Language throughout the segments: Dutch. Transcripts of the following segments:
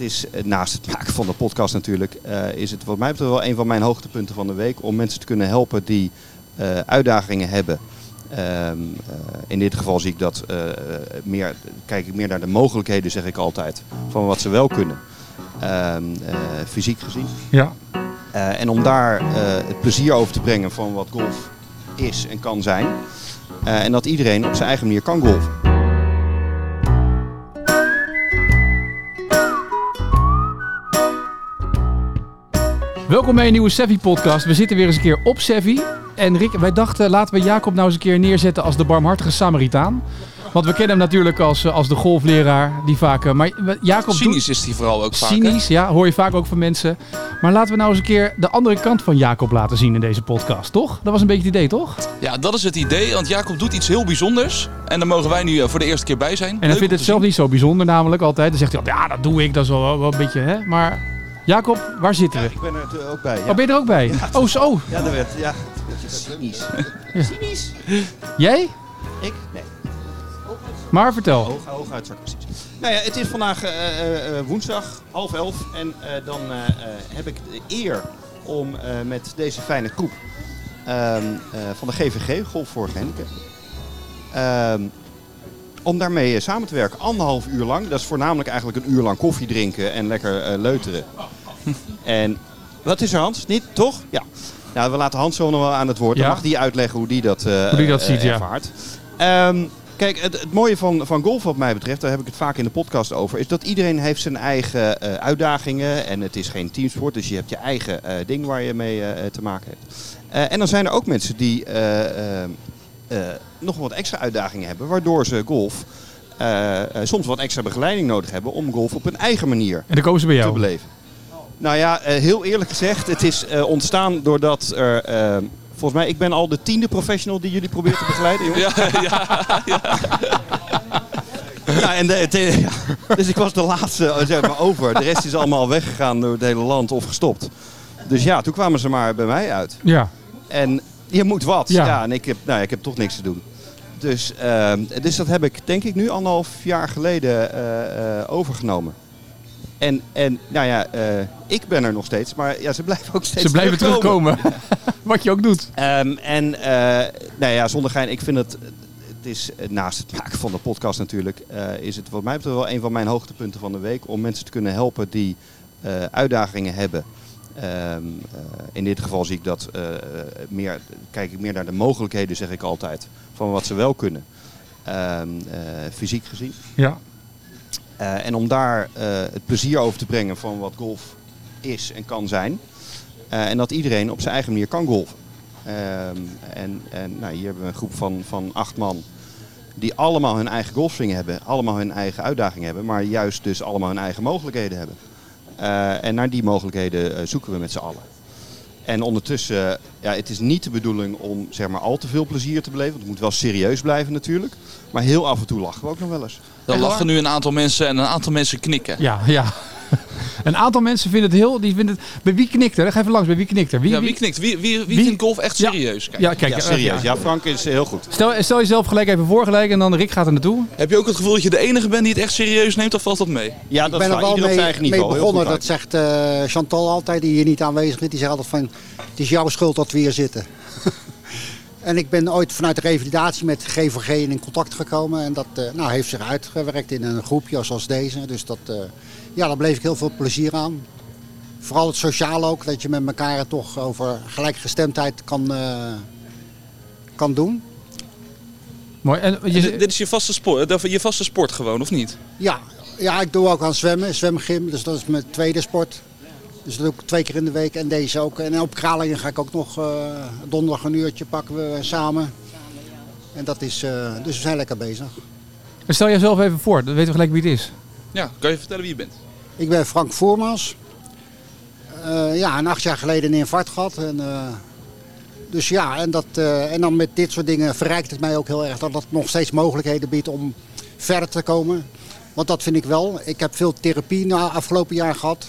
het is eh, naast het maken van de podcast natuurlijk, eh, is het wat mij betreft wel een van mijn hoogtepunten van de week. Om mensen te kunnen helpen die eh, uitdagingen hebben. Ehm, eh, in dit geval zie ik dat meer, kijk ik meer naar de mogelijkheden, zeg ik altijd, van wat ze wel kunnen. Ehm, eh, fysiek gezien. Ja. En om daar het plezier over te brengen van wat golf is en kan zijn. En dat iedereen op zijn eigen manier kan golfen. Welkom bij een nieuwe Sevi podcast. We zitten weer eens een keer op Sevi. En Rick, wij dachten laten we Jacob nou eens een keer neerzetten als de barmhartige Samaritaan. Want we kennen hem natuurlijk als, eh, als de golfleraar die vaak... eh, Maar Jacob doet- Cynisch is die vooral ook vaak. hè? Cynisch, ja, hoor je vaak ook van mensen. Maar laten we nou eens een keer de andere kant van Jacob laten zien in deze podcast, toch? Dat was een beetje het idee, toch? Ja, dat is het idee. Want Jacob doet iets heel bijzonders. En daar mogen wij nu eh, voor de eerste keer bij zijn. En hij vindt het zelf niet zo bijzonder namelijk altijd. Dan zegt hij altijd, ja, dat doe ik, dat is wel, wel een beetje, hè. Maar Jacob, waar zitten we? Ik ben er natuurlijk ook bij. Ja, Oh, ben je er ook bij? Oh, zo. ja dat werd ja, een beetje cynisch. Cynisch? Jij? Ik? Nee. Maar vertel. Hoog, hooguit sarcastisch. Nou ja, het is vandaag eh, eh, eh, woensdag, half elf. En eh, dan eh, eh, heb ik de eer om eh, met deze fijne groep ehm, eh, van de GVG, Golf voor Gehandicapten, ehm, om daarmee eh, samen te werken. Anderhalf uur lang. Dat is voornamelijk eigenlijk een uur lang koffie drinken en lekker eh, leuteren. en wat is er Hans? Niet, toch? Ja. Nou, we laten Hans zo nog wel aan het woord. Dan Ja. mag die uitleggen hoe die dat, eh, Hoe die dat eh, ziet, ja. ervaart. Ehm, kijk, het, het mooie van, van golf wat mij betreft, daar heb ik het vaak in de podcast over, is dat iedereen heeft zijn eigen eh, uitdagingen. En het is geen teamsport, dus je hebt je eigen eh, ding waar je mee eh, te maken hebt. Eh, en dan zijn er ook mensen die eh, eh, eh, nog wat extra uitdagingen hebben, waardoor ze golf eh, eh, soms wat extra begeleiding nodig hebben om golf op een eigen manier En dan komen ze bij te jou. beleven. Nou ja, eh, heel eerlijk gezegd, het is eh, ontstaan doordat er... eh, volgens mij, ik ben al de tiende professional die jullie probeert te begeleiden, jongens. Ja, ja. Ja, en de, het, ja. Dus ik was de laatste zeg maar, over. De rest is allemaal weggegaan door het hele land of gestopt. Dus ja, toen kwamen ze maar bij mij uit. Ja. En je moet wat. Ja. Ja, en ik heb, nou, ja, ik heb toch niks te doen. Dus, ehm, dus dat heb ik denk ik nu anderhalf jaar geleden eh, eh, overgenomen. En, en nou ja, eh, ik ben er nog steeds, maar ja, ze blijven ook steeds Ze blijven terugkomen. terugkomen. Wat je ook doet. Ehm, en eh, nou ja, zonder gein, ik vind het, het is eh, naast het maken van de podcast natuurlijk, is het wat mij betreft wel een van mijn hoogtepunten van de week. Om mensen te kunnen helpen die uitdagingen hebben. Ehm, eh, in dit geval zie ik dat meer, kijk ik meer naar de mogelijkheden, zeg ik altijd, van wat ze wel kunnen. Ehm, eh, fysiek gezien. Ja. Eh, en om daar eh, het plezier over te brengen van wat golf is en kan zijn. Eh, en dat iedereen op zijn eigen manier kan golfen. Ehm, en en nou, hier hebben we een groep van, van acht man. Die allemaal hun eigen golfswing hebben. Allemaal hun eigen uitdaging hebben. Maar juist dus allemaal hun eigen mogelijkheden hebben. En naar die mogelijkheden zoeken we met z'n allen. En ondertussen, ja, het is niet de bedoeling om zeg maar, al te veel plezier te beleven. Want het moet wel serieus blijven natuurlijk. Maar heel af en toe lachen we ook nog wel eens. Dan lachen nu een aantal mensen en een aantal mensen knikken. Ja, ja. Een aantal mensen vinden het heel... Die vinden het, bij wie knikt er? Ga even langs. Bij wie knikt er? Wie, Ja, wie knikt? Wie, wie, wie, Wie- vindt golf echt serieus? Kijk. Ja, kijk. Ja, eh, serieus. ja. Frank is heel goed. Stel, stel jezelf gelijk even voor gelijk en dan Rick gaat er naartoe. Heb je ook het gevoel dat je de enige bent die het echt serieus neemt of valt dat mee? Ja, ik dat ben is er wel mee, mee niveau. Heel begonnen. Dat zegt eh, Chantal altijd, die hier niet aanwezig is. Die zegt altijd van, het is jouw schuld dat we hier zitten. en ik ben ooit vanuit de revalidatie met GVG in contact gekomen. En dat eh, nou, heeft zich uitgewerkt in een groepje zoals deze. Dus dat, eh, ja, daar bleef ik heel veel plezier aan. Vooral het sociaal ook, dat je met elkaar toch over gelijkgestemdheid kan, eh, kan doen. Mooi. En je, dit is je vaste, sport, je vaste sport gewoon, of niet? Ja, ja, ik doe ook aan zwemmen, zwemgym. Dus dat is mijn tweede sport. Dus dat doe ik twee keer in de week en deze ook. En op Kralingen ga ik ook nog eh, donderdag een uurtje pakken we samen. En dat is, eh, dus we zijn lekker bezig. stel jezelf even voor, dan weten we gelijk wie het is. Ja, kan je vertellen wie je bent? Ik ben Frank Voormans. Eh, ja, een acht jaar geleden een infarct gehad. En, eh, dus ja, en, dat, eh, en dan met dit soort dingen verrijkt het mij ook heel erg dat dat nog steeds mogelijkheden biedt om verder te komen. Want dat vind ik wel. Ik heb veel therapie na afgelopen jaar gehad.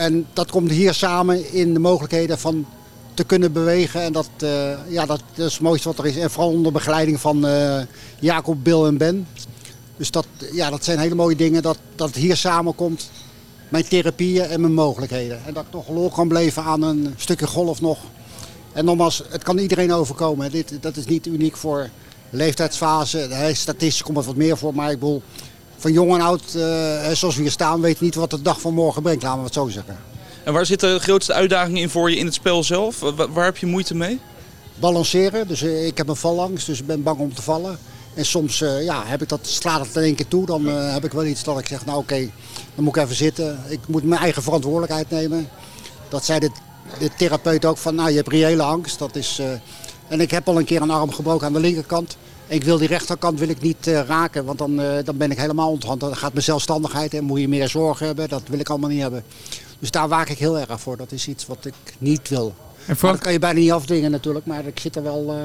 En dat komt hier samen in de mogelijkheden van te kunnen bewegen. En dat, eh, ja, dat, is het mooiste wat er is. En vooral onder begeleiding van eh, Jacob, Bill en Ben. Dus dat, ja, dat zijn hele mooie dingen dat, dat het hier samenkomt. mijn therapieën en mijn mogelijkheden. En dat ik toch lol kan blijven aan een stukje golf nog. En nogmaals, het kan iedereen overkomen. Dit, dat is niet uniek voor leeftijdsfase. Statistisch komt het wat meer voor, maar ik bedoel... Van jong en oud, eh, hè, zoals we hier staan, weten niet wat de dag van morgen brengt, laten we het zo zeggen. En waar zitten de grootste uitdagingen in voor je in het spel zelf? Wa- waar heb je moeite mee? balanceren. Dus eh, ik heb een vallangst, dus ik ben bang om te vallen. En soms eh, ja, heb ik dat, slaat het in één keer toe. Dan eh, heb ik wel iets dat ik zeg, nou oké, dan moet ik even zitten. Ik moet mijn eigen verantwoordelijkheid nemen. Dat zei de, de therapeut ook van, nou je hebt reële angst. Dat is, eh, en ik heb al een keer een arm gebroken aan de linkerkant. Ik wil die rechterkant wil ik niet eh, raken, want dan, eh, dan ben ik helemaal onthand. Dan gaat mijn zelfstandigheid en moet je meer zorgen hebben. Dat wil ik allemaal niet hebben. Dus daar waak ik heel erg voor. Dat is iets wat ik niet wil. En Frank, dat kan je bijna niet afdwingen natuurlijk, maar ik zit er wel eh,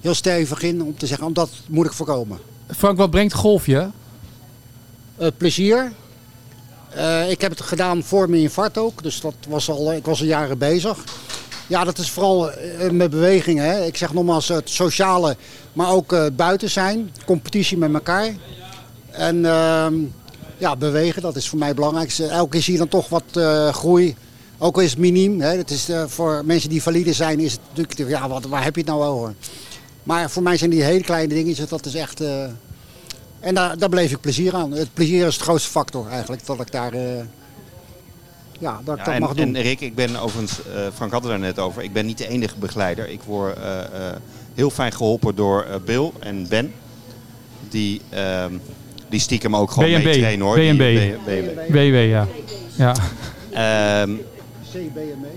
heel stevig in om te zeggen, om dat moet ik voorkomen. Frank, wat brengt golf je? Eh, plezier. Ik heb het gedaan voor mijn infarct ook, dus dat was al, ik was al jaren bezig. Ja, dat is vooral eh, met bewegingen. Hè. Ik zeg nogmaals het sociale, maar ook eh, buiten zijn, competitie met elkaar. En ehm, ja, bewegen, dat is voor mij het belangrijkste. Elke keer zie je dan toch wat eh, groei. Ook al is het miniem. Hè. Het is, eh, voor mensen die valide zijn, is het natuurlijk, ja, wat, waar heb je het nou over? Maar voor mij zijn die hele kleine dingetjes, dat is echt... eh, en daar, daar beleef ik plezier aan. Het plezier is de grootste factor eigenlijk, dat ik daar... ja, dat ik Ja, dat en, mag doen. en Rick, ik ben overigens, eh, Frank had het daar net over, ik ben niet de enige begeleider. Ik word eh, eh, heel fijn geholpen door Bill en Ben. Die, ehm, die stiekem ook gewoon B&B. mee trainen hoor. Die- B&B. B- B&B. WW, ja. ja. Ehm, CBME.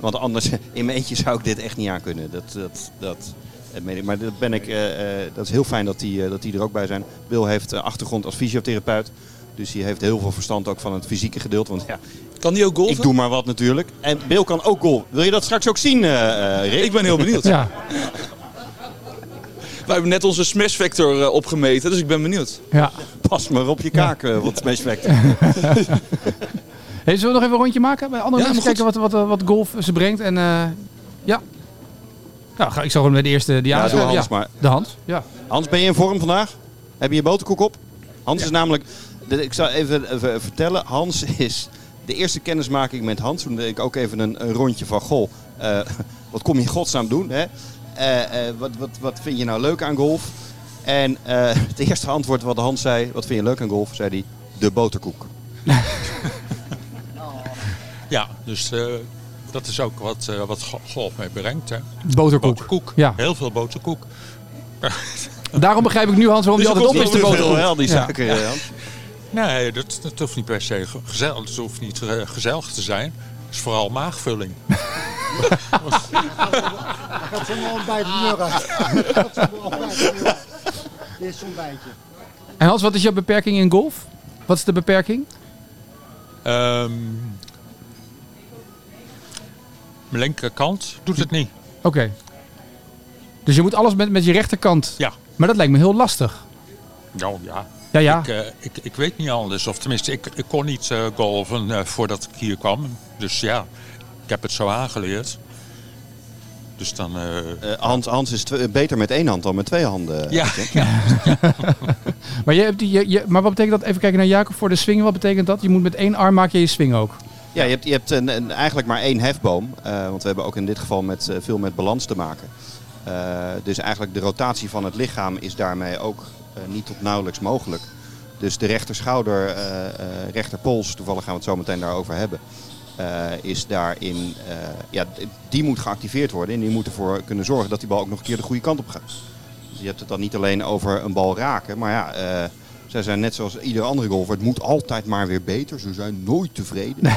want anders, in mijn eentje zou ik dit echt niet aan kunnen. Dat, dat, dat, dat meen ik. Maar dat, ben ik, eh, eh, dat is heel fijn dat die, dat die er ook bij zijn. Bill heeft achtergrond als fysiotherapeut. Dus die heeft heel veel verstand ook van het fysieke gedeelte. Want ja, Kan die ook golven? ik doe maar wat natuurlijk. En Bill kan ook golf. Wil je dat straks ook zien, eh, eh, Rick? Ik ben heel benieuwd. ja. Wij hebben net onze smash factor eh, opgemeten, dus ik ben benieuwd. ja. Pas maar op je kaak, wat Smash Factor. Hey, zullen we nog even een rondje maken bij andere Ja, mensen? Kijken wat, wat, wat golf ze brengt. En, eh, ja. Ja, ga- ik zal gewoon met de eerste die Ja, doe Hans maar. De hand. Ja. Hans, ben je in vorm vandaag? Heb je je boterkoek op? Hans is namelijk, de- ik zal even, even vertellen, Hans is de eerste kennismaking met Hans. Toen deed ik ook even een, een rondje van, goh, eh, wat kom je in godsnaam doen? Hè? Eh, eh, wat, wat, wat vind je nou leuk aan golf? En eh, het eerste antwoord wat Hans zei, wat vind je leuk aan golf? Zei hij, de boterkoek. Ja, dus eh, dat is ook wat, eh, wat go- golf mee brengt. Hè. Boterkoek. Boterkoek. Ja. Heel veel boterkoek. Daarom begrijp ik nu Hans waarom Dus die altijd op is de boterkoek. Wel, die Ja. suiker, eh, Hans. Nee, dat, dat hoeft niet per se ge- gezellig, het hoeft niet eh, gezellig te zijn. Het is vooral maagvulling. gaat zonder ontbijt uit. Uit. Dit is zo'n bijtje. En Hans, wat is jouw beperking in golf? Wat is de beperking? Ehm, mijn linkerkant doet het niet. Oké. Dus je moet alles met, met je rechterkant. Ja. Maar dat lijkt me heel lastig. Nou ja, Ja, ja. Ik, eh, ik, ik weet niet anders. Of tenminste, ik, ik kon niet eh, golven eh, voordat ik hier kwam. Dus ja, ik heb het zo aangeleerd. Dus dan... eh, Eh, Hans, Hans is beter met één hand dan met twee handen. ja, Maar, je hebt die, je, je- maar wat betekent dat? Even kijken naar Jacob voor de swing. Wat betekent dat? Je moet met één arm maak je je swing ook. Ja, je hebt, je hebt een, een- eigenlijk maar één hefboom. eh, want we hebben ook in dit geval met, veel met balans te maken. Eh, dus eigenlijk de rotatie van het lichaam is daarmee ook niet tot nauwelijks mogelijk. Dus de rechterschouder, eh eh rechterpols, toevallig gaan we het zo meteen daarover hebben, eh, is daarin, eh, ja, die moet geactiveerd worden. En die moet ervoor kunnen zorgen dat die bal ook nog een keer de goede kant op gaat. Dus je hebt het dan niet alleen over een bal raken, maar ja, eh, zij zijn net zoals ieder andere golfer. Het moet altijd maar weer beter. Ze zijn nooit tevreden.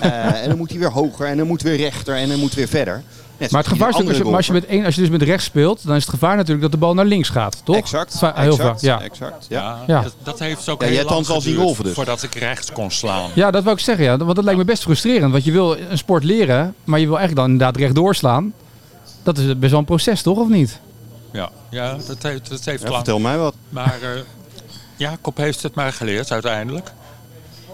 Eh, en dan moet hij weer hoger en dan moet weer rechter en dan moet weer verder. Net Maar het gevaar is natuurlijk, als je, als je, met één, als je dus met rechts speelt, dan is het gevaar natuurlijk dat de bal naar links gaat, toch? Exact. Va- Heel exact, vaak, ja. exact. Ja. ja, Ja. Dat, dat heeft ook Ja, je heel hebt lang geduurd golven dus. Voordat ik rechts kon slaan. Ja, dat wil ik zeggen, ja. Want dat lijkt me best frustrerend. Want je wil een sport leren, maar je wil eigenlijk dan inderdaad rechtdoor slaan. Dat is best wel een proces, toch? Of niet? Ja, ja dat heeft, dat heeft Ja, lang. vertel mij wat. Maar eh, Jacob heeft het maar geleerd uiteindelijk.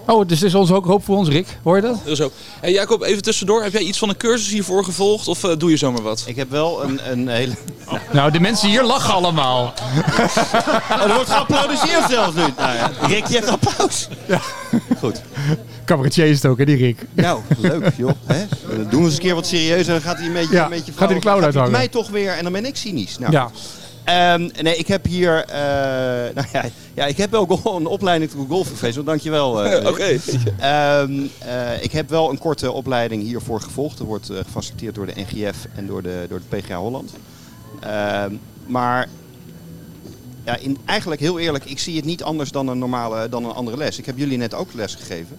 Oh, dus er is ons ook hoop voor ons, Rick. Hoor je dat? Dat is ook. Hey, Jacob, even tussendoor. Heb jij iets van een cursus hiervoor gevolgd of eh, doe je zomaar wat? Ik heb wel een, een hele... Nou, de mensen hier lachen allemaal. Oh, er wordt geapplaudisseerd zelfs nu. Nou ja, Rick, je hebt applaus. Goed. Cabaretier is het ook, hè, die Rick. Nou, leuk joh. Hè? Dan doen we eens een keer wat serieus en dan gaat hij een beetje, Ja, een beetje gaat hij de clown uithangen. mij toch weer en dan ben ik cynisch. Nou, Ja. Ehm, nee, ik heb hier... eh, nou ja, ja, ik heb wel go- een opleiding tot golfprofessor. Dankjewel. eh, Oké. Ehm, eh, ik heb wel een korte opleiding hiervoor gevolgd. Dat wordt eh, gefaciliteerd door de NGF en door de, door de PGA Holland. Ehm, maar ja, in, eigenlijk heel eerlijk, ik zie het niet anders dan een normale, dan een andere les. Ik heb jullie net ook les gegeven.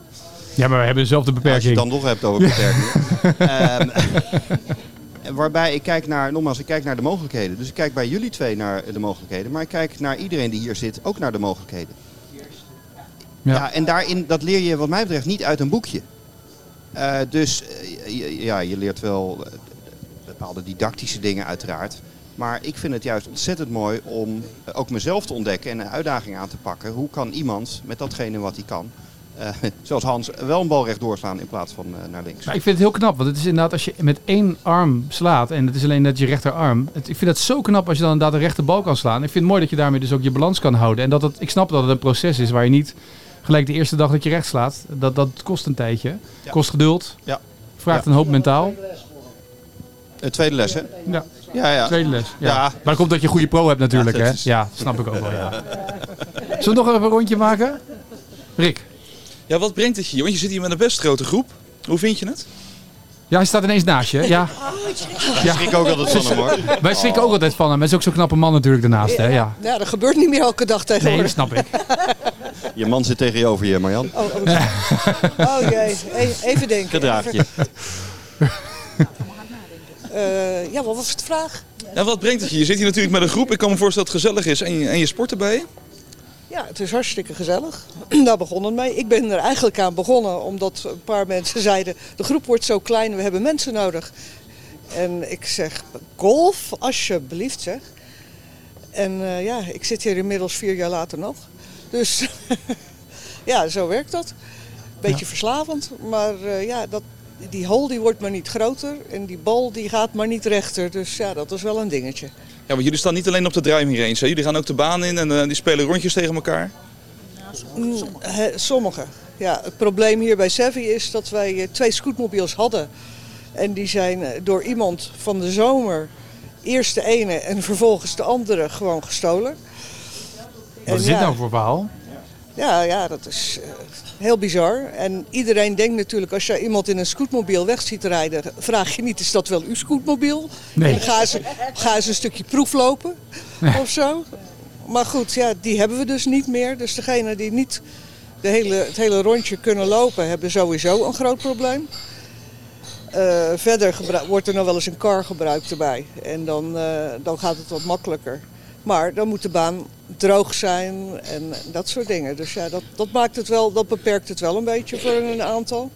ja, maar we hebben dezelfde Als je het beperking. dan toch hebt over beperkingen. Waarbij ik kijk naar, nogmaals, ik kijk naar de mogelijkheden. Dus ik kijk bij jullie twee naar de mogelijkheden. Maar ik kijk naar iedereen die hier zit ook naar de mogelijkheden. Ja. Ja. en daarin, dat leer je wat mij betreft niet uit een boekje. Eh, dus eh, ja, je leert wel eh, bepaalde didactische dingen uiteraard. Maar ik vind het juist ontzettend mooi om ook mezelf te ontdekken en een uitdaging aan te pakken. Hoe kan iemand met datgene wat hij kan, eh, zoals Hans, wel een bal recht doorslaan in plaats van eh, naar links. Maar ik vind het heel knap, want het is inderdaad als je met één arm slaat en het is alleen net je rechterarm. Het, ik vind het zo knap als je dan inderdaad een rechterbal kan slaan. Ik vind het mooi dat je daarmee dus ook je balans kan houden. En dat het, ik snap dat het een proces is waar je niet gelijk de eerste dag dat je recht slaat. Dat, dat kost een tijdje. Ja. Kost geduld. Ja. Vraagt Ja. een hoop mentaal. Eh, tweede les, hè? Ja, Ja, ja. tweede les. Ja. Ja. Maar dat komt dat je een goede pro hebt natuurlijk. Ja, hè? dat is- ja, snap ik ook wel. Ja. Zullen we nog even een rondje maken? Rick. Ja, wat brengt het je? Want je zit hier met een best grote groep. Hoe vind je het? Ja, hij staat ineens naast je. Ja. Ik schrik ook altijd van hem, hoor. Wij schrikken ook altijd van hem. Hij is ook zo'n knappe man natuurlijk daarnaast. Hè? Ja. Ja, dat gebeurt niet meer elke dag Nee, tegenwoordig. dat snap ik. Je man zit tegenover je, Marjan. Oh, oh, oh jee, E- even denken. Gedraag je. Eh, ja, wat was de vraag? Ja, wat brengt het je? Je zit hier natuurlijk met een groep. Ik kan me voorstellen dat het gezellig is. En je, en je sport erbij. Ja, het is hartstikke gezellig. Daar begon het mee. Ik ben er eigenlijk aan begonnen omdat een paar mensen zeiden... de groep wordt zo klein, we hebben mensen nodig. En ik zeg, golf, alsjeblieft zeg. En eh, ja, ik zit hier inmiddels vier jaar later nog. Dus ja, zo werkt dat. Beetje verslavend, maar eh, ja, dat, die hole die wordt maar niet groter en die bal die gaat maar niet rechter. Dus ja, dat is wel een dingetje. Ja, want jullie staan niet alleen op de driving range. Hè? Jullie gaan ook de baan in en eh, die spelen rondjes tegen elkaar. Mm, he- Sommige. Ja, het probleem hier bij Sevi is dat wij eh, twee scootmobiels hadden. En die zijn eh, door iemand van de zomer eerst de ene en vervolgens de andere gewoon gestolen. Wat En is dit nou voor verhaal? Ja, ja, dat is eh, heel bizar. En iedereen denkt natuurlijk, als je iemand in een scootmobiel weg ziet rijden, vraag je niet, is dat wel uw scootmobiel? Nee. En ga ze, ga ze een stukje proef lopen of zo. Maar goed, ja, die hebben we dus niet meer. Dus degene die niet de hele, het hele rondje kunnen lopen, hebben sowieso een groot probleem. Eh, verder wordt er nog wel eens een car gebruikt erbij. En dan, eh, dan gaat het wat makkelijker. Maar dan moet de baan droog zijn en dat soort dingen. Dus ja, dat, dat, maakt het wel, dat beperkt het wel een beetje voor een aantal.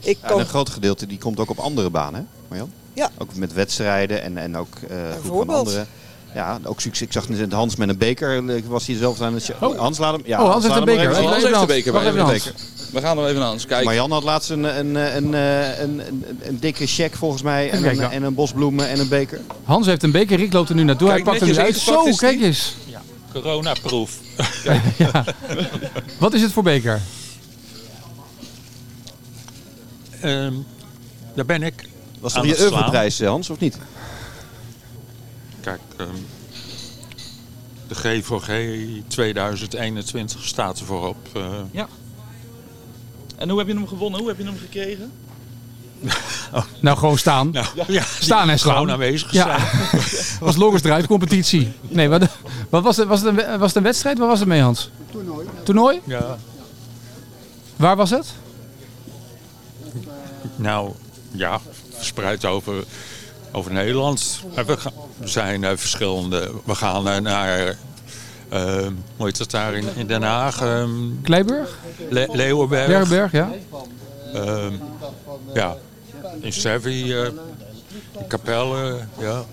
Ik Ja, en kan, een groot gedeelte die komt ook op andere banen, hè, Marjan? Ja. Ook met wedstrijden en, en ook eh groep van Bijvoorbeeld. anderen. Ja, ook succes. Ik zag net Hans met een beker. eh, Was hij zelf aan het... show- Oh. Hans laat hem... Ja, Oh, Hans heeft een nog beker. Hans heeft de beker bij. Hans. We gaan er even aan eens kijken. Marjan had laatst een, een, een, een, een, een, een dikke check volgens mij. En een, en een bos bloemen en een beker. Hans heeft een beker, Rick loopt er nu naartoe. Kijk, hij pakt hem nu uit. Zo, kijk eens. Coronaproef. Wat is het voor beker? Ehm, daar ben ik. Was toch je oeuvreprijs, eh, Hans, of niet? Kijk, ehm, de G voor G 2021 staat er voorop. eh. En hoe heb je hem gewonnen? Hoe heb je hem gekregen? Nou, gewoon staan. nou, ja, Staan en slaan. Gewoon aanwezig Ja. zijn. was longest drive competitie. Nee, wat, wat was, het, was, het een, was het een wedstrijd? Waar was het mee, Hans? Toernooi. Toernooi? Ja. Waar was het? Nou, ja, verspreid over, over Nederland. We, zijn eh, verschillende. We gaan eh, naar, ehm hoe heet dat daar in, in Den Haag? ehm, Kleiburg? Le- Leeuwenberg. Bergenberg, ja. Ehm, ja, in Sevi, eh, in Capelle, ja.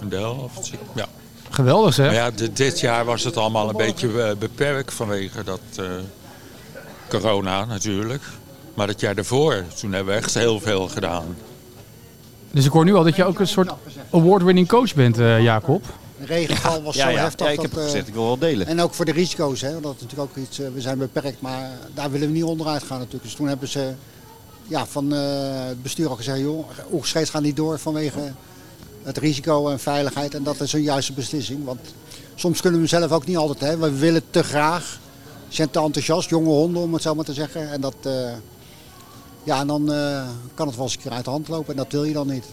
In Delft, ja. Geweldig, Maar hè? ja, di- dit jaar was het allemaal een beetje eh, beperkt vanwege dat eh, corona natuurlijk. Maar het jaar daarvoor, toen hebben we echt heel veel gedaan. Dus ik hoor nu al dat je ook een soort award-winning coach bent, eh, Jacob. De regenval was ja, zo ja. heftig. ja, ik dat, heb eh, gezegd, ik wil wel delen. En ook voor de risico's, hè, want dat is natuurlijk ook iets, we zijn beperkt, maar daar willen we niet onderuit gaan natuurlijk. Dus toen hebben ze ja, van eh, het bestuur al gezegd, joh, oogstreeks gaan niet door vanwege het risico en veiligheid. En dat is een juiste beslissing, want soms kunnen we zelf ook niet altijd, hè. we willen te graag, zijn te enthousiast, jonge honden om het zo maar te zeggen. En dat, eh, ja, en dan eh, kan het wel eens een keer uit de hand lopen en dat wil je dan niet.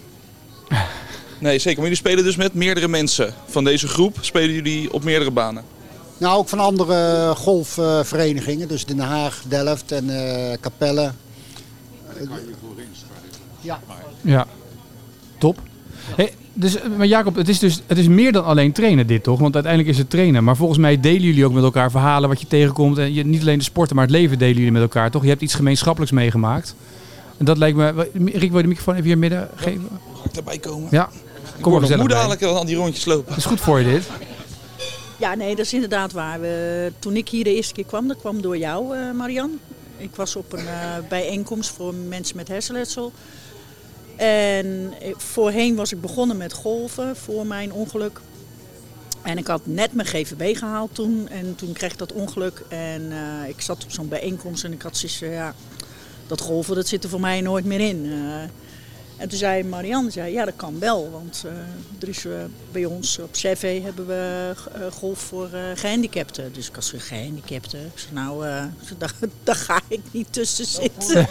Nee, zeker. Maar jullie spelen dus met meerdere mensen van deze groep. Spelen jullie op meerdere banen? Nou, ook van andere golfverenigingen, dus Den Haag, Delft en eh Capelle. Ja. Ja, top. Hey, dus, eh, maar Jacob, het is dus het is meer dan alleen trainen dit toch? Want uiteindelijk is het trainen. Maar volgens mij delen jullie ook met elkaar verhalen wat je tegenkomt. En je, niet alleen de sporten, maar het leven delen jullie met elkaar toch? Je hebt iets gemeenschappelijks meegemaakt. En dat lijkt me... Rick, wil je de microfoon even hier midden geven? Ga ik erbij komen? Ja. Kom moe gezellig dadelijk al die rondjes lopen. Dat is goed voor je dit. Ja, nee, dat is inderdaad waar. We, toen ik hier de eerste keer kwam, dat kwam door jou, eh Marian. Ik was op een eh, bijeenkomst voor mensen met hersenletsel. En eh, voorheen was ik begonnen met golven voor mijn ongeluk. En ik had net mijn GVB gehaald toen. En toen kreeg ik dat ongeluk. En eh, ik zat op zo'n bijeenkomst en ik had zoiets ja, dat golven dat zit er voor mij nooit meer in. Eh, en toen zei Marianne, zei, ja dat kan wel, want eh, er is eh, bij ons op CV hebben we eh, golf voor eh, gehandicapten. Dus ik had zo'n gehandicapten. Ik zei, nou, eh, daar, daar ga ik niet tussen zitten.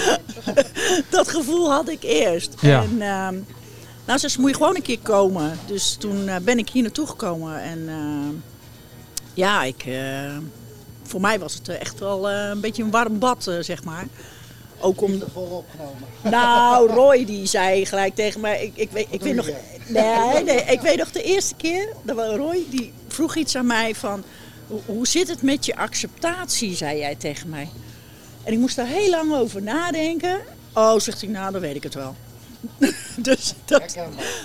dat gevoel had ik eerst. Ja. En, ehm, nou, ze zei, moet je gewoon een keer komen. Dus toen ben ik hier naartoe gekomen en ehm, ja, ik, eh, voor mij was het echt wel eh, een beetje een warm bad, zeg maar. Ook om, Volop genomen. nou, Roy die zei gelijk tegen mij, ik, ik, weet, ik weet nog, nee, nee, ik weet nog de eerste keer, dat Roy die vroeg iets aan mij van, "Hoe- hoe zit het met je acceptatie, zei jij tegen mij. En ik moest daar heel lang over nadenken. Oh, zegt hij, nou, dan weet ik het wel. dus dat,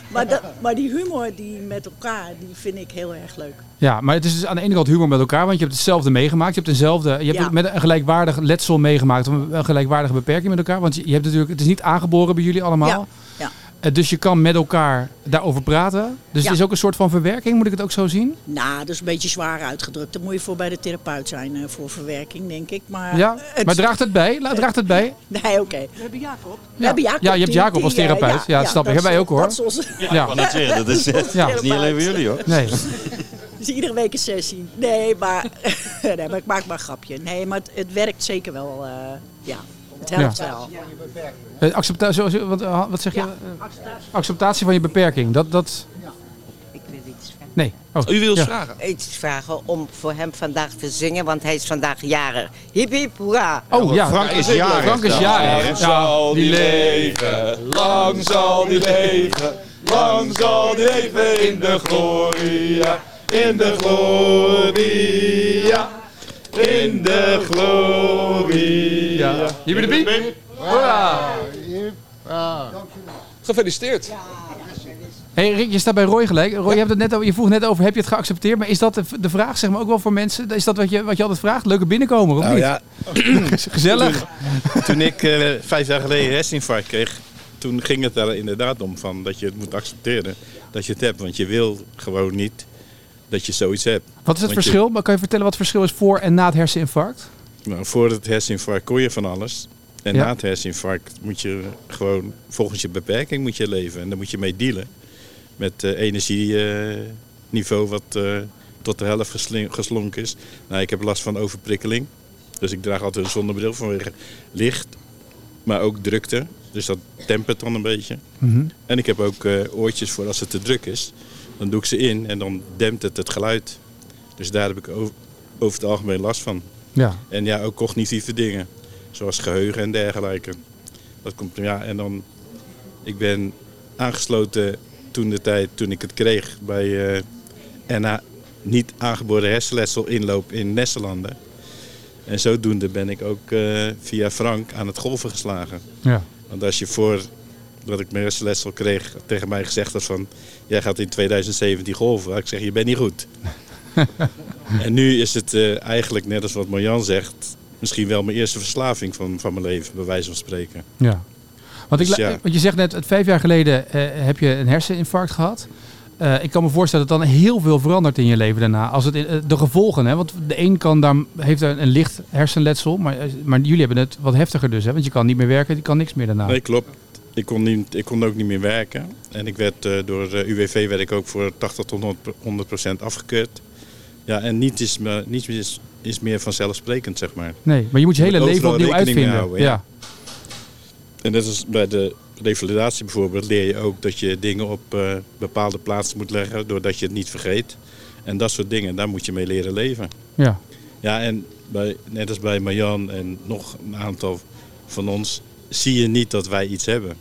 maar, dat, maar die humor die met elkaar, die vind ik heel erg leuk. Ja, maar het is dus aan de ene kant humor met elkaar, want je hebt hetzelfde meegemaakt. Je hebt dezelfde, je hebt Ja. met een gelijkwaardig letsel meegemaakt, of een gelijkwaardige beperking met elkaar. Want je je hebt natuurlijk, het is niet aangeboren bij jullie allemaal. Ja, ja. Eh, Dus je kan met elkaar daarover praten. Dus Ja. het is ook een soort van verwerking, moet ik het ook zo zien? Nou, dat is een beetje zwaar uitgedrukt. Daar moet je voor bij de therapeut zijn eh, voor verwerking, denk ik. Maar, Ja, het- maar draagt het bij? Draagt het bij? Nee, oké. We hebben Jacob. We Ja. hebben Jacob. Ja, je hebt die- Jacob als die, eh, therapeut. Ja, dat snap ik. is- Hebben wij ook, hoor. Dat is onze, Ja. kan het zeggen, dat is, dat Ja. is niet alleen voor jullie hoor. Nee. dus iedere week een sessie. Nee, maar, nee, maar ik maak maar een grapje. Nee, maar het, het werkt zeker wel. eh, ja, het helpt wel. Eh, Acceptatie, wat, eh, wat zeg je? Ja, Eh, acceptatie. Acceptatie van je beperking. Dat, dat... Ik wil iets vragen. Nee. Oh, U wil ja. vragen? Iets vragen om voor hem vandaag te zingen, want hij is vandaag jarig. Hip hip hoera! Oh ja, Frank is jarig. Frank is jarig. Ja, die leven, lang zal die leven, lang zal die leven in de gloria, in de gloria, in de gloria. Hier bij de piep. Hoera. Gefeliciteerd. Hey Rick, je staat bij Roy gelijk. Roy, je, hebt het net over, je vroeg net over, heb je het geaccepteerd? Maar is dat de, de vraag, zeg maar, ook wel voor mensen? Is dat wat je, wat je altijd vraagt? Leuke binnenkomen, of Nou niet? ja, Gezellig. toen ik eh, vijf jaar geleden herseninfarct kreeg, toen ging het er inderdaad om van dat je het moet accepteren dat je het hebt. Want je wil gewoon niet dat je zoiets hebt. Wat is het Want verschil? Maar kan je vertellen wat het verschil is voor en na het herseninfarct? Nou, voor het herseninfarct kon je van alles. En Ja. na het herseninfarct moet je gewoon volgens je beperking moet je leven. En daar moet je mee dealen. Met eh energieniveau wat eh, tot de helft geslonken is. Nou, ik heb last van overprikkeling. Dus ik draag altijd een zonnebril vanwege licht. Maar ook drukte. Dus dat tempert dan een beetje. Mhm. En ik heb ook eh, oortjes voor als het te druk is. Dan doe ik ze in en dan dempt het het geluid. Dus daar heb ik over, over het algemeen last van. Ja. En ja, ook cognitieve dingen. Zoals geheugen en dergelijke. Dat komt, ja, en dan... Ik ben aangesloten toen de tijd, toen ik het kreeg, bij eh NA niet aangeboren hersenletsel inloop in Nesselanden. En zodoende ben ik ook eh, via Frank aan het golven geslagen. Ja. Want als je voor dat ik mijn hersenletsel kreeg, tegen mij gezegd had van... Jij gaat in 2017 golven. Ik zeg, je bent niet goed. en nu is het eh, eigenlijk, net als wat Marjan zegt... misschien wel mijn eerste verslaving van, van mijn leven, bij wijze van spreken. ja. Want, ik, Dus ja. want je zegt net, vijf jaar geleden eh, heb je een herseninfarct gehad. eh, ik kan me voorstellen dat dan heel veel verandert in je leven daarna. Als het, de gevolgen, hè? want de een kan daar, heeft daar een licht hersenletsel, maar, maar jullie hebben het wat heftiger dus. Hè? Want je kan niet meer werken, je kan niks meer daarna. Nee, klopt. Ik kon, niet, ik kon ook niet meer werken. En ik werd eh, door eh, UWV werd ik ook voor 80 tot 100 procent afgekeurd. Ja, en niets is, me- niets is, is meer vanzelfsprekend, zeg maar. Nee, maar je moet je Je hele moet leven opnieuw uitvinden. houden, ja. ja. En net als bij de revalidatie bijvoorbeeld leer je ook dat je dingen op eh, bepaalde plaatsen moet leggen, doordat je het niet vergeet. En dat soort dingen, daar moet je mee leren leven. Ja. Ja, en bij, net als bij Marjan en nog een aantal van ons, zie je niet dat wij iets hebben.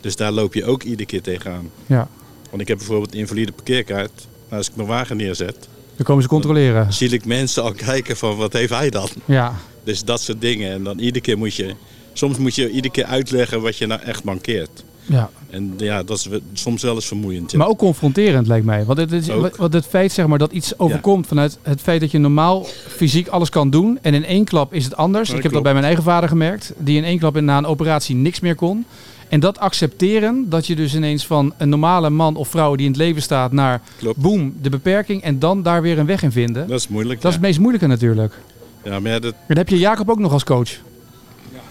Dus daar loop je ook iedere keer tegenaan. Ja. Want ik heb bijvoorbeeld een invalide parkeerkaart. Nou, als ik mijn wagen neerzet, Dan komen ze controleren. zie ik mensen al kijken van wat heeft hij dan? Ja. Dus dat soort dingen. En dan iedere keer moet je, soms moet je iedere keer uitleggen wat je nou echt mankeert. Ja. En ja, dat is soms wel eens vermoeiend. ja. Maar ook confronterend lijkt mij. Want het, is, want het feit zeg maar, dat iets overkomt vanuit het feit dat je normaal fysiek alles kan doen. En in één klap is het anders. Ja, ik heb dat bij mijn eigen vader gemerkt. Die in één klap na een operatie niks meer kon. En dat accepteren, dat je dus ineens van een normale man of vrouw die in het leven staat naar Klopt. boem, de beperking. En dan daar weer een weg in vinden. Dat is moeilijk. Dat is het meest moeilijke natuurlijk. ja. Maar ja, dat, Dan heb je Jacob ook nog als coach.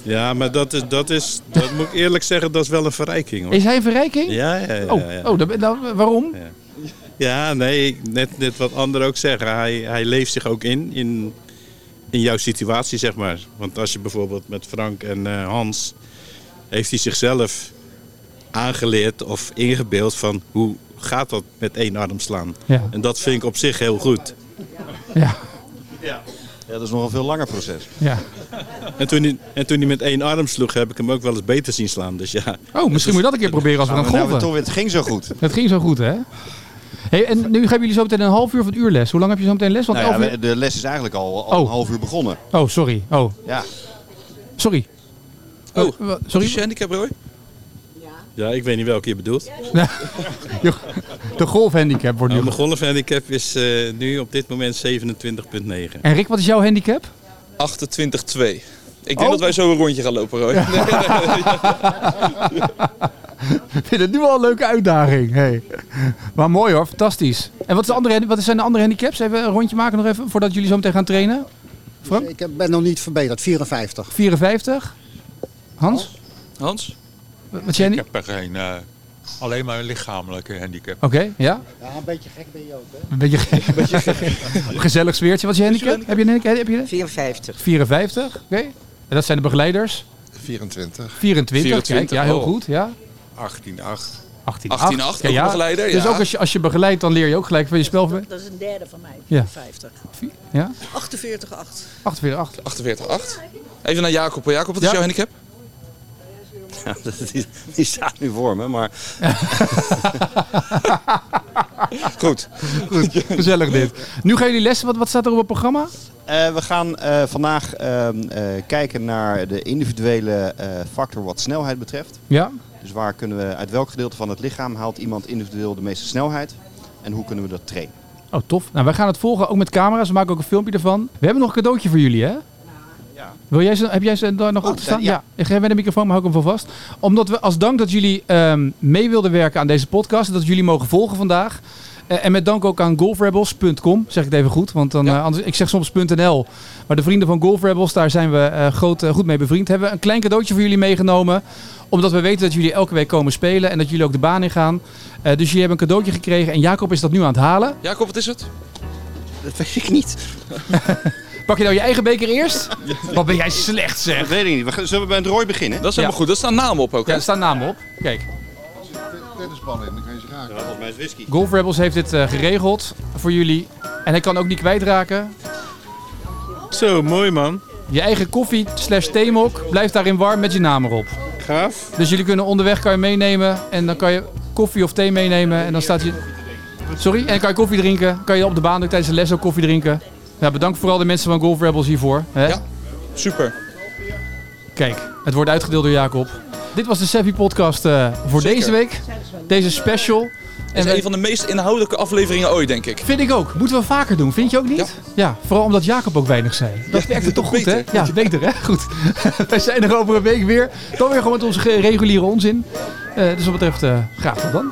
Ja, maar dat is, dat is, dat moet ik eerlijk zeggen, dat is wel een verrijking hoor. Is hij een verrijking? Ja, ja, ja. Oh, ja. oh dan- dan- waarom? Ja, nee, net, net wat anderen ook zeggen. Hij, hij leeft zich ook in, in, in jouw situatie, zeg maar. Want als je bijvoorbeeld met Frank en eh, Hans... heeft hij zichzelf aangeleerd of ingebeeld van... hoe gaat dat met één arm slaan? Ja. En dat vind ik op zich heel goed. Ja. Ja, dat is nog een veel langer proces. ja. En toen, hij, en toen hij met één arm sloeg, heb ik hem ook wel eens beter zien slaan. Dus ja, Oh, misschien moet je dat een keer proberen als we gaan Nou, golven. toch, het ging zo goed. Het ging zo goed, hè? Hey, en nu hebben jullie zo meteen een half uur of een uur les. Hoe lang heb je zo meteen les? Want Nou ja, uur- de les is eigenlijk al, al Oh. een half uur begonnen. Oh, sorry. Oh, Ja. sorry. Oh, Eh, sorry. Is je handicap, Roy? Ja, ik weet niet welke je bedoelt. De golfhandicap wordt nu. Nou, mijn golfhandicap is eh, nu op dit moment 27,9. En Rick, wat is jouw handicap? 28-2. Ik denk Oh. dat wij zo een rondje gaan lopen, Roy. Ik vind het nu al een leuke uitdaging. Hey. Maar mooi hoor, fantastisch. En wat, is de andere, wat zijn de andere handicaps? Even een rondje maken nog even, voordat jullie zo meteen gaan trainen. Frank? Ik heb- ben nog niet verbeterd, 54. 54. Hans? Hans? Wat jij Ik heb er geen, eh, alleen maar een lichamelijke handicap. Oké, ja. Ja, een beetje gek ben je ook, hè? Een beetje, gek. Een gezellig sfeertje. Wat is je handicap? Heb je een handicap? Heb je 54. 54, oké. En dat zijn de begeleiders? 24, 24, 24, kijk, ja, heel oh. goed, ja. 18, 8. 18, 18, 8, ook begeleider, Dus ja. ook als je, als je begeleidt, dan leer je ook gelijk van je spel. Dat is een derde van mij, Ja. 50. Ja? 48, 8. 48, 8. 48, 8. Even naar Jacob. Jacob, wat is Ja. jouw handicap? Ja, die, die staat nu voor me, maar Goed. Goed, gezellig dit. Nu gaan jullie lessen. Wat, wat staat er op het programma? Eh, we gaan eh, vandaag ehm, eh, kijken naar de individuele factor wat snelheid betreft. Ja? Dus waar kunnen we, uit welk gedeelte van het lichaam haalt iemand individueel de meeste snelheid? En hoe kunnen we dat trainen? Oh, tof. Nou, wij gaan het volgen, ook met camera's. We maken ook een filmpje ervan. We hebben nog een cadeautje voor jullie, hè? Ja. Wil jij ze, heb jij ze daar nog Oh, achter staan? eh, ja. ja. Ik geef mij de microfoon, maar hou ik hem van vast. Omdat we als dank dat jullie ehm, mee wilden werken aan deze podcast. Dat jullie mogen volgen vandaag. Eh, en met dank ook aan golfrebels.com, zeg ik het even goed. Want dan, Ja. eh, anders, ik zeg soms .nl. Maar de vrienden van Golf Rebels, daar zijn we eh, groot, goed mee bevriend. Hebben we een klein cadeautje voor jullie meegenomen. Omdat we weten dat jullie elke week komen spelen. En dat jullie ook de baan in gaan. Eh, dus jullie hebben een cadeautje gekregen. En Jacob is dat nu aan het halen. Jacob, wat is het? Dat weet ik niet. Pak je nou je eigen beker eerst? Wat ben jij slecht zeg. Dat weet ik niet. We gaan, zullen we bij het rooi beginnen? Dat is helemaal goed. Daar staan namen op ook, hè? Ja, er staan namen op. Kijk, in, dan kan je ze raken. volgens mij is whisky. Golf Rebels heeft dit eh, geregeld voor jullie. En hij kan ook niet kwijtraken. Zo, mooi man. Je eigen koffie slash theemok blijft daarin warm met je naam erop. Gaaf. Dus jullie kunnen onderweg kan je meenemen. En dan kan je koffie of thee meenemen. En dan staat je... Sorry? En dan kan je koffie drinken. Kan je op de baan ook tijdens de les ook koffie drinken. Ja, bedankt vooral de mensen van Golf Rebels hiervoor. Hè? Ja. Super. Kijk, het wordt uitgedeeld door Jacob. Dit was de Savvy podcast eh, voor Zeker. deze week. Deze special. Het is een van de meest inhoudelijke afleveringen ooit, denk ik. Vind ik ook. Moeten we vaker doen, vind je ook niet? Ja. vooral omdat Jacob ook weinig zei. Dat werkte toch goed, hè? Ja, beter, hè? Goed. Wij zijn er over een week weer. Dan weer gewoon met onze reguliere onzin. Eh, dus wat betreft, eh, graag tot dan.